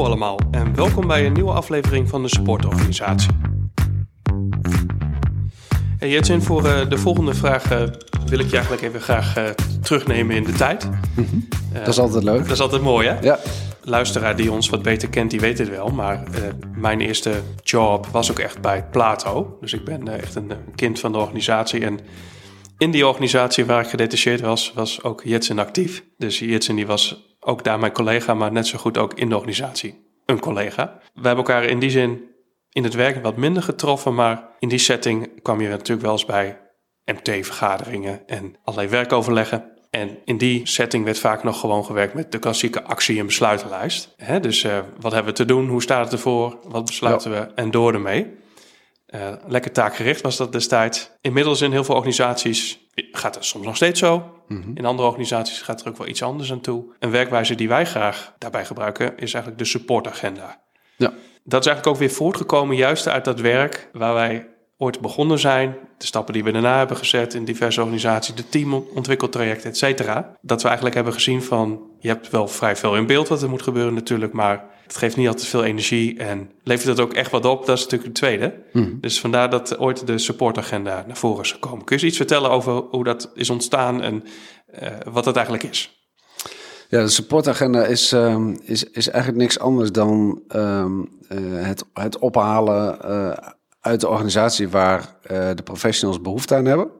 Hallo allemaal en welkom bij een nieuwe aflevering van de Supportorganisatie. Hey Jetsin, voor uh, de volgende vraag uh, wil ik je eigenlijk even graag uh, terugnemen in de tijd. Mm -hmm. dat is altijd leuk. Dat is altijd mooi, hè? Ja. Luisteraar die ons wat beter kent, die weet het wel. Maar mijn eerste job was ook echt bij Plato. Dus ik ben echt een, een kind van de organisatie. En in die organisatie waar ik gedetacheerd was, was ook Jetsen actief. Dus Jetsen die was ook daar mijn collega, maar net zo goed ook in de organisatie een collega. We hebben elkaar in die zin in het werk wat minder getroffen, maar in die setting kwam je natuurlijk wel eens bij MT-vergaderingen en allerlei werkoverleggen. En in die setting werd vaak nog gewoon gewerkt met de klassieke actie- en besluitenlijst. dus uh, wat hebben we te doen? Hoe staat het ervoor? Wat besluiten we? En door ermee. Uh, lekker taakgericht was dat destijds. Inmiddels in heel veel organisaties gaat het soms nog steeds zo. Mm -hmm. In andere organisaties gaat er ook wel iets anders aan toe. Een werkwijze die wij graag daarbij gebruiken is eigenlijk de supportagenda. Ja. Dat is eigenlijk ook weer voortgekomen juist uit dat werk waar wij ooit begonnen zijn. De stappen die we daarna hebben gezet in diverse organisaties, de teamontwikkeltrajecten, et cetera. Dat we eigenlijk hebben gezien van, je hebt wel vrij veel in beeld wat er moet gebeuren natuurlijk, maar het geeft niet altijd veel energie en levert het ook echt wat op. Dat is natuurlijk het tweede. Mm. Dus vandaar dat ooit de supportagenda naar voren is gekomen. Kun je iets vertellen over hoe dat is ontstaan en uh, wat het eigenlijk is? Ja, de supportagenda is, um, is, is eigenlijk niks anders dan um, uh, het, het ophalen uh, uit de organisatie waar de professionals behoefte aan hebben.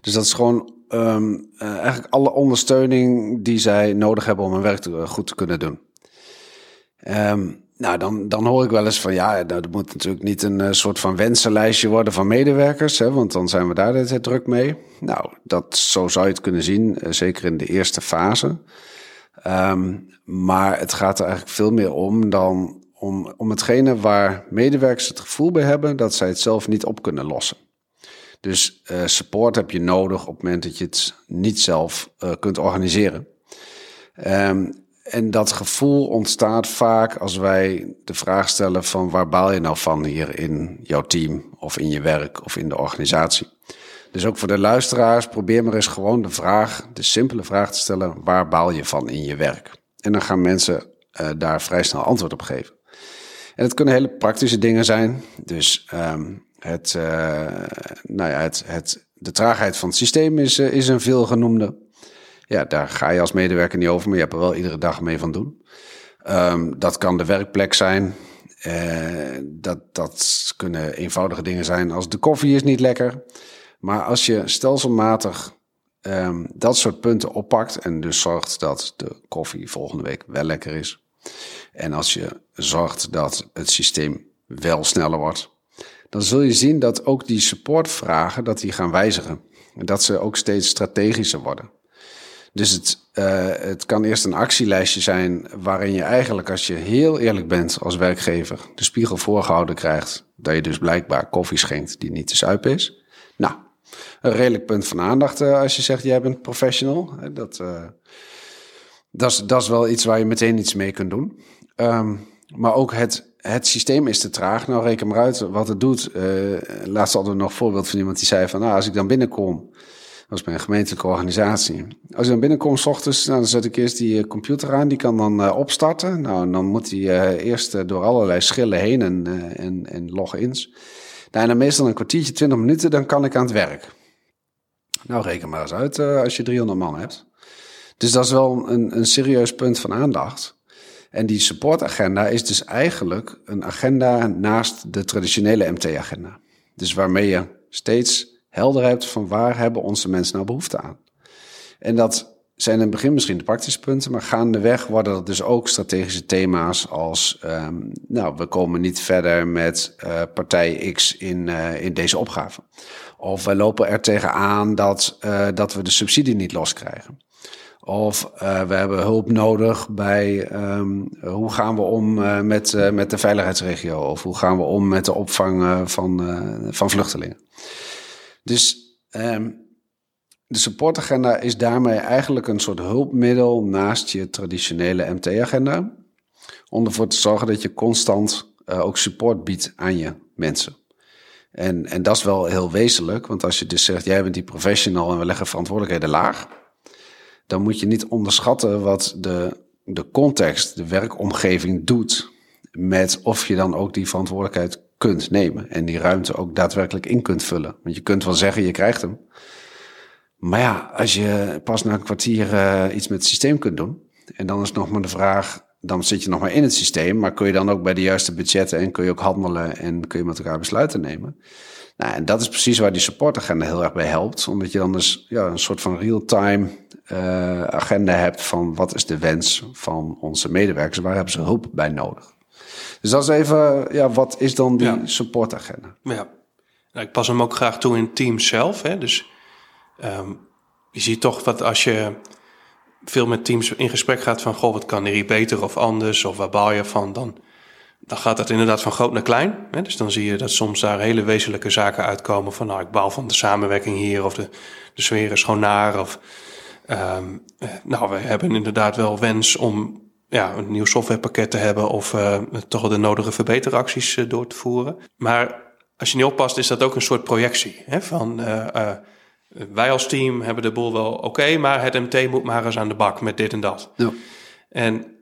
Dus dat is gewoon um, eigenlijk alle ondersteuning die zij nodig hebben om hun werk te, goed te kunnen doen. Um, nou, dan, dan hoor ik wel eens van ja, dat moet natuurlijk niet een uh, soort van wensenlijstje worden van medewerkers, hè, want dan zijn we daar de druk mee. Nou, dat, zo zou je het kunnen zien, uh, zeker in de eerste fase. Um, maar het gaat er eigenlijk veel meer om dan om, om hetgene waar medewerkers het gevoel bij hebben dat zij het zelf niet op kunnen lossen. Dus uh, support heb je nodig op het moment dat je het niet zelf kunt organiseren. Um, en dat gevoel ontstaat vaak als wij de vraag stellen van waar baal je nou van hier in jouw team of in je werk of in de organisatie. Dus ook voor de luisteraars, probeer maar eens gewoon de vraag, de simpele vraag te stellen, waar baal je van in je werk? En dan gaan mensen uh, daar vrij snel antwoord op geven. En het kunnen hele praktische dingen zijn. Dus um, het, uh, nou ja, het, het, de traagheid van het systeem is, uh, is een veelgenoemde. Ja, daar ga je als medewerker niet over, maar je hebt er wel iedere dag mee van doen. Um, dat kan de werkplek zijn. Uh, dat, dat kunnen eenvoudige dingen zijn als de koffie is niet lekker. Maar als je stelselmatig um, dat soort punten oppakt en dus zorgt dat de koffie volgende week wel lekker is. En als je zorgt dat het systeem wel sneller wordt, dan zul je zien dat ook die supportvragen dat die gaan wijzigen. En dat ze ook steeds strategischer worden. Dus het, uh, het kan eerst een actielijstje zijn waarin je eigenlijk, als je heel eerlijk bent als werkgever, de spiegel voorgehouden krijgt dat je dus blijkbaar koffie schenkt die niet te zuipen is. Nou, een redelijk punt van aandacht uh, als je zegt jij bent professional. Dat, uh, dat, is, dat is wel iets waar je meteen iets mee kunt doen. Um, maar ook het, het systeem is te traag. Nou, reken maar uit wat het doet. laatst hadden we nog een voorbeeld van iemand die zei van, nou, als ik dan binnenkom is bij een gemeentelijke organisatie. Als je dan binnenkomt s ochtends, nou, dan zet ik eerst die computer aan. Die kan dan uh, opstarten. Nou, dan moet hij uh, eerst door allerlei schillen heen en, en, en logins. Nou, en meestal een kwartiertje, twintig minuten, dan kan ik aan het werk. Nou, reken maar eens uit als je 300 man hebt. Dus dat is wel een, een serieus punt van aandacht. En die supportagenda is dus eigenlijk een agenda naast de traditionele MT-agenda. Dus waarmee je steeds helder hebt van waar hebben onze mensen nou behoefte aan. En dat zijn in het begin misschien de praktische punten, maar gaandeweg worden dat dus ook strategische thema's als, um, nou, we komen niet verder met uh, partij X in, uh, in deze opgave. Of we lopen er tegenaan dat, uh, dat we de subsidie niet loskrijgen. Of we hebben hulp nodig bij um, hoe gaan we om met, met de veiligheidsregio? Of hoe gaan we om met de opvang van, van vluchtelingen? Dus um, de supportagenda is daarmee eigenlijk een soort hulpmiddel naast je traditionele MT-agenda. Om ervoor te zorgen dat je constant uh, ook support biedt aan je mensen. En, en dat is wel heel wezenlijk, want als je dus zegt, jij bent die professional en we leggen verantwoordelijkheden laag, dan moet je niet onderschatten wat de de context, de werkomgeving doet met of je dan ook die verantwoordelijkheid kunt nemen en die ruimte ook daadwerkelijk in kunt vullen. Want je kunt wel zeggen, je krijgt hem. Maar ja, als je pas na een kwartier uh, iets met het systeem kunt doen, en dan is nog maar de vraag, dan zit je nog maar in het systeem, maar kun je dan ook bij de juiste budgetten en kun je ook handelen en kun je met elkaar besluiten nemen. Nou, en dat is precies waar die supportagenda heel erg bij helpt. Omdat je dan dus ja, een soort van real-time uh, agenda hebt van wat is de wens van onze medewerkers, waar hebben ze hulp bij nodig. Dus dat is even, ja, wat is dan die ja. supportagenda? Ja, nou, ik pas hem ook graag toe in teams zelf. Hè? Dus um, je ziet toch wat als je veel met teams in gesprek gaat van, goh, wat kan hier beter of anders, of waar baal je van, dan dan gaat dat inderdaad van groot naar klein. Hè? Dus dan zie je dat soms daar hele wezenlijke zaken uitkomen van, nou, ik baal van de samenwerking hier, of de, de sfeer is gewoon naar, of um, nou, we hebben inderdaad wel wens om ja, een nieuw softwarepakket te hebben of uh, toch de nodige verbeteracties uh, door te voeren. Maar als je niet oppast, is dat ook een soort projectie. Hè? Van uh, wij als team hebben de boel wel oké, maar het MT moet maar eens aan de bak met dit en dat. Ja. En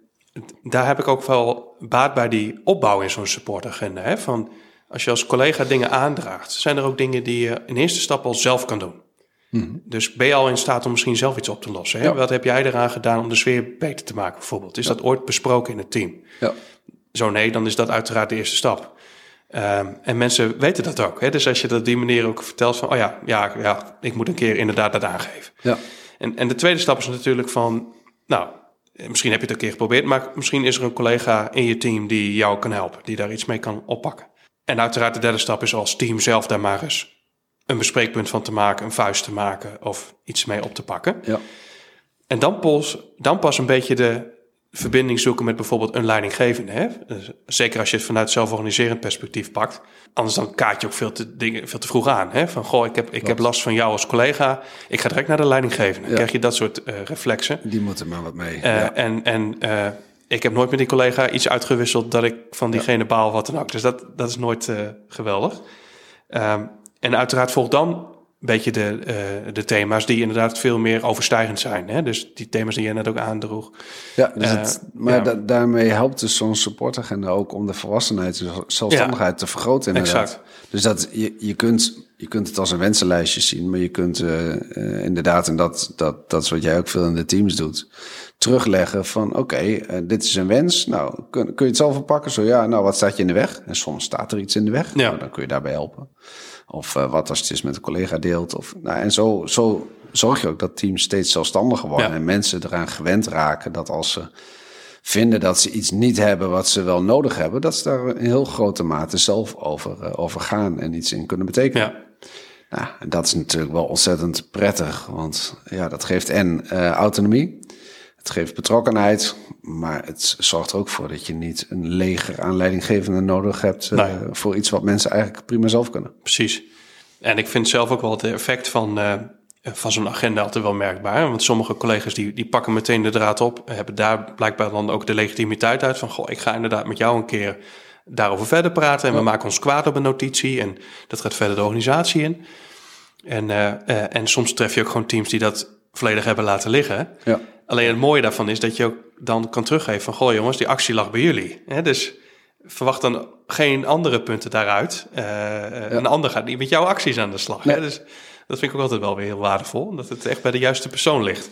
daar heb ik ook wel baat bij die opbouw in zo'n supportagenda. Hè? Van als je als collega dingen aandraagt, zijn er ook dingen die je in eerste stap al zelf kan doen. Mhm. Dus ben je al in staat om misschien zelf iets op te lossen? Hè? Wat heb jij eraan gedaan om de sfeer beter te maken, bijvoorbeeld? Is dat ooit besproken in het team? Ja. Zo nee, dan is dat uiteraard de eerste stap. Um, en mensen weten dat ook. Hè? Dus als je dat op die manier ook vertelt van... oh ja, ja, ja, ik moet een keer inderdaad dat aangeven. Ja. En, en de tweede stap is natuurlijk van... nou, Misschien heb je het een keer geprobeerd, maar misschien is er een collega in je team die jou kan helpen, die daar iets mee kan oppakken. En uiteraard de derde stap is als team zelf daar maar eens een bespreekpunt van te maken, een vuist te maken of iets mee op te pakken. Ja. En dan pas, dan pas een beetje de verbinding zoeken met bijvoorbeeld een leidinggevende. Hè? Dus zeker als je het vanuit zelforganiserend perspectief pakt. Anders dan kaart je ook veel te, dingen, veel te vroeg aan. Hè? Van, goh, ik heb, ik heb last van jou als collega. Ik ga direct naar de leidinggevende. Dan krijg je dat soort uh, reflexen. Die moeten maar wat mee. Uh, ja. En, en uh, ik heb nooit met die collega iets uitgewisseld... dat ik van diegene baal wat dan ook. Dus dat, dat is nooit geweldig. Um, en uiteraard volgt dan beetje de, uh, de thema's die inderdaad veel meer overstijgend zijn. Hè? Dus die thema's die jij net ook aandroeg. Ja, dus het, uh, maar ja. daarmee helpt dus zo'n supportagenda ook om de volwassenheid, de zelfstandigheid ja. te vergroten. Inderdaad. Exact. Dus dat je, je, kunt, je kunt het als een wensenlijstje zien, maar je kunt uh, inderdaad, en dat, dat, dat is wat jij ook veel in de teams doet, terugleggen van oké, okay, dit is een wens. Nou, kun, kun je het zelf verpakken? Zo ja, nou, wat staat je in de weg? En soms staat er iets in de weg. Ja. Nou, dan kun je daarbij helpen. Of uh, wat als het is met een collega deelt. Of, nou, en zo, zo zorg je ook dat teams steeds zelfstandiger worden. Ja. En mensen eraan gewend raken dat als ze vinden dat ze iets niet hebben wat ze wel nodig hebben, dat ze daar in heel grote mate zelf over, uh, over gaan en iets in kunnen betekenen. Ja. Nou, en dat is natuurlijk wel ontzettend prettig, want ja, dat geeft en uh, autonomie. Het geeft betrokkenheid, maar het zorgt er ook voor dat je niet een leger aan leidinggevenden nodig hebt uh, nee. voor iets wat mensen eigenlijk prima zelf kunnen. Precies. En ik vind zelf ook wel het effect van, uh, van zo'n agenda altijd wel merkbaar. Want sommige collega's die, die pakken meteen de draad op, hebben daar blijkbaar dan ook de legitimiteit uit van, goh, ik ga inderdaad met jou een keer daarover verder praten en ja. we maken ons kwaad op een notitie en dat gaat verder de organisatie in. En, uh, en soms tref je ook gewoon teams die dat volledig hebben laten liggen. Ja. Alleen het mooie daarvan is dat je ook dan kan teruggeven van... goh jongens, die actie lag bij jullie. Hè? Dus verwacht dan geen andere punten daaruit. Uh, ja. Een ander gaat niet met jouw acties aan de slag. Nee. Hè? Dus dat vind ik ook altijd wel weer heel waardevol. Dat het echt bij de juiste persoon ligt.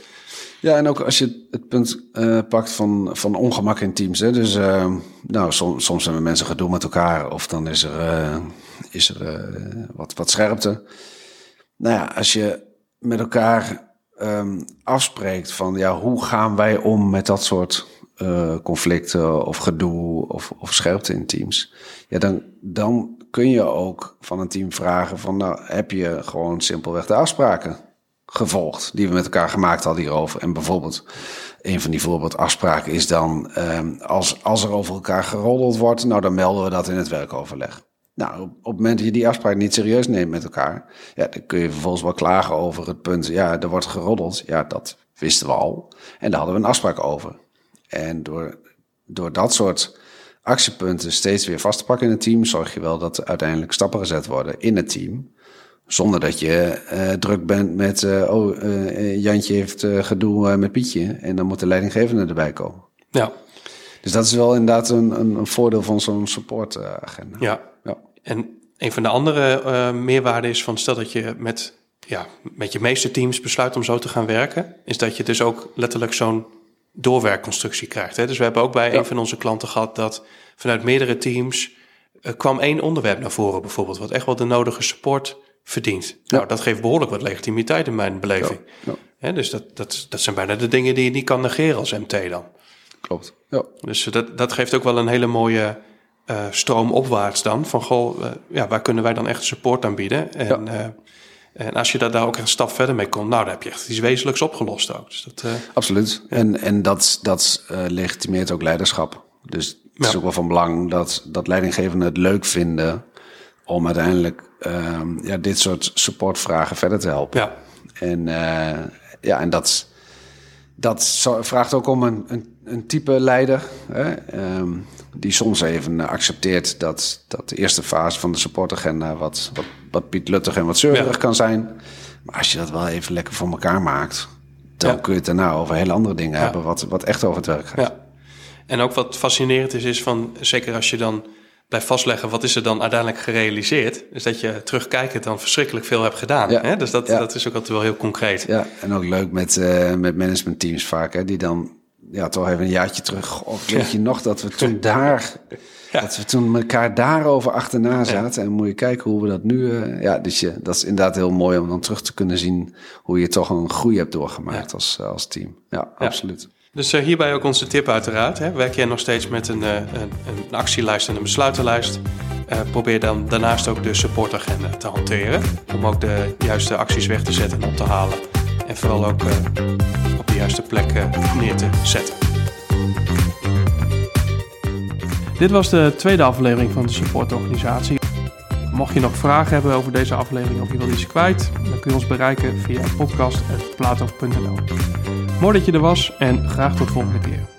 Ja, en ook als je het punt uh, pakt van, van ongemak in teams. Hè? Dus uh, nou, soms, soms hebben mensen gedoe met elkaar. Of dan is er, is er wat, wat scherpte. Nou ja, als je met elkaar um, afspreekt van ja, hoe gaan wij om met dat soort uh, conflicten of gedoe of, of scherpte in teams. Ja, dan, dan kun je ook van een team vragen van nou, heb je gewoon simpelweg de afspraken gevolgd die we met elkaar gemaakt hadden hierover. En bijvoorbeeld, een van die voorbeeldafspraken is dan um, als, als er over elkaar geroddeld wordt, nou dan melden we dat in het werkoverleg. Nou, op, het moment dat je die afspraak niet serieus neemt met elkaar, ja, dan kun je vervolgens wel klagen over het punt, ja, er wordt geroddeld. Ja, dat wisten we al. En daar hadden we een afspraak over. En door, door dat soort actiepunten steeds weer vast te pakken in het team, zorg je wel dat er uiteindelijk stappen gezet worden in het team. Zonder dat je uh, druk bent met, uh, oh, uh, Jantje heeft gedoe met Pietje. En dan moet de leidinggevende erbij komen. Ja, Dus dat is wel inderdaad een, een, een voordeel van zo'n supportagenda. ja. Ja. En een van de andere eh, meerwaarden is van stel dat je met, ja, met je meeste teams besluit om zo te gaan werken, is dat je dus ook letterlijk zo'n doorwerkconstructie krijgt. Hè? Dus we hebben ook bij Ja. een van onze klanten gehad dat vanuit meerdere teams eh, kwam één onderwerp naar voren bijvoorbeeld, wat echt wel de nodige support verdient. Nou, dat geeft behoorlijk wat legitimiteit in mijn beleving. Ja, Hè, dus dat, dat, dat zijn bijna de dingen die je niet kan negeren als MT dan. Klopt. Ja. Dus dat, dat geeft ook wel een hele mooie eh, stroom opwaarts dan. Van goh, eh, ja, waar kunnen wij dan echt support aan bieden? En, eh, en als je daar, daar ook een stap verder mee komt, nou, dan heb je echt iets wezenlijks opgelost ook. Dus dat, eh, Absoluut. En, en dat, dat eh, legitimeert ook leiderschap. Dus het is Ja. ook wel van belang dat, dat leidinggevenden het leuk vinden om uiteindelijk ehm, ja, dit soort supportvragen verder te helpen. ja, En, eh, ja, en dat, dat vraagt ook om een, een, een type leider hè, ehm, die soms even accepteert dat, dat de eerste fase van de supportagenda wat, wat, wat pietluttig en wat zeurig Ja. kan zijn. Maar als je dat wel even lekker voor elkaar maakt, dan Ja. kun je het daarna over hele andere dingen hebben wat, wat echt over het werk gaat. ja. En ook wat fascinerend is, is van, zeker als je dan blijft vastleggen, wat is er dan uiteindelijk gerealiseerd? Is dat je terugkijkend dan verschrikkelijk veel hebt gedaan. Ja. Hè? Dus dat, Ja. dat is ook altijd wel heel concreet. Ja, en ook leuk met, eh met managementteams vaak, hè, die dan ja, toch even een jaartje terug. Of weet je nog dat we toen daar, Ja. dat we toen elkaar daarover achterna zaten. En moet je kijken hoe we dat nu. eh, ja, dus je, dat is inderdaad heel mooi om dan terug te kunnen zien hoe je toch een groei hebt doorgemaakt als, eh, als team. Ja, absoluut. Dus eh, hierbij ook onze tip uiteraard. Hè. Werk jij nog steeds met een, een, een actielijst en een besluitenlijst? Probeer dan daarnaast ook de supportagenda te hanteren. Om ook de juiste acties weg te zetten en op te halen. En vooral ook de juiste plek eh, neer te zetten. Dit was de tweede aflevering van de supportorganisatie. Mocht je nog vragen hebben over deze aflevering of je wil iets kwijt, dan kun je ons bereiken via podcast.plato.nl. Mooi dat je er was en graag tot de volgende keer.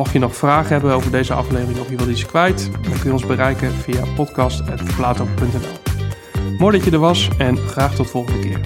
Mocht je nog vragen hebben over deze aflevering of je wilt iets kwijt, dan kun je ons bereiken via podcast.plato.nl. Mooi dat je er was en graag tot volgende keer.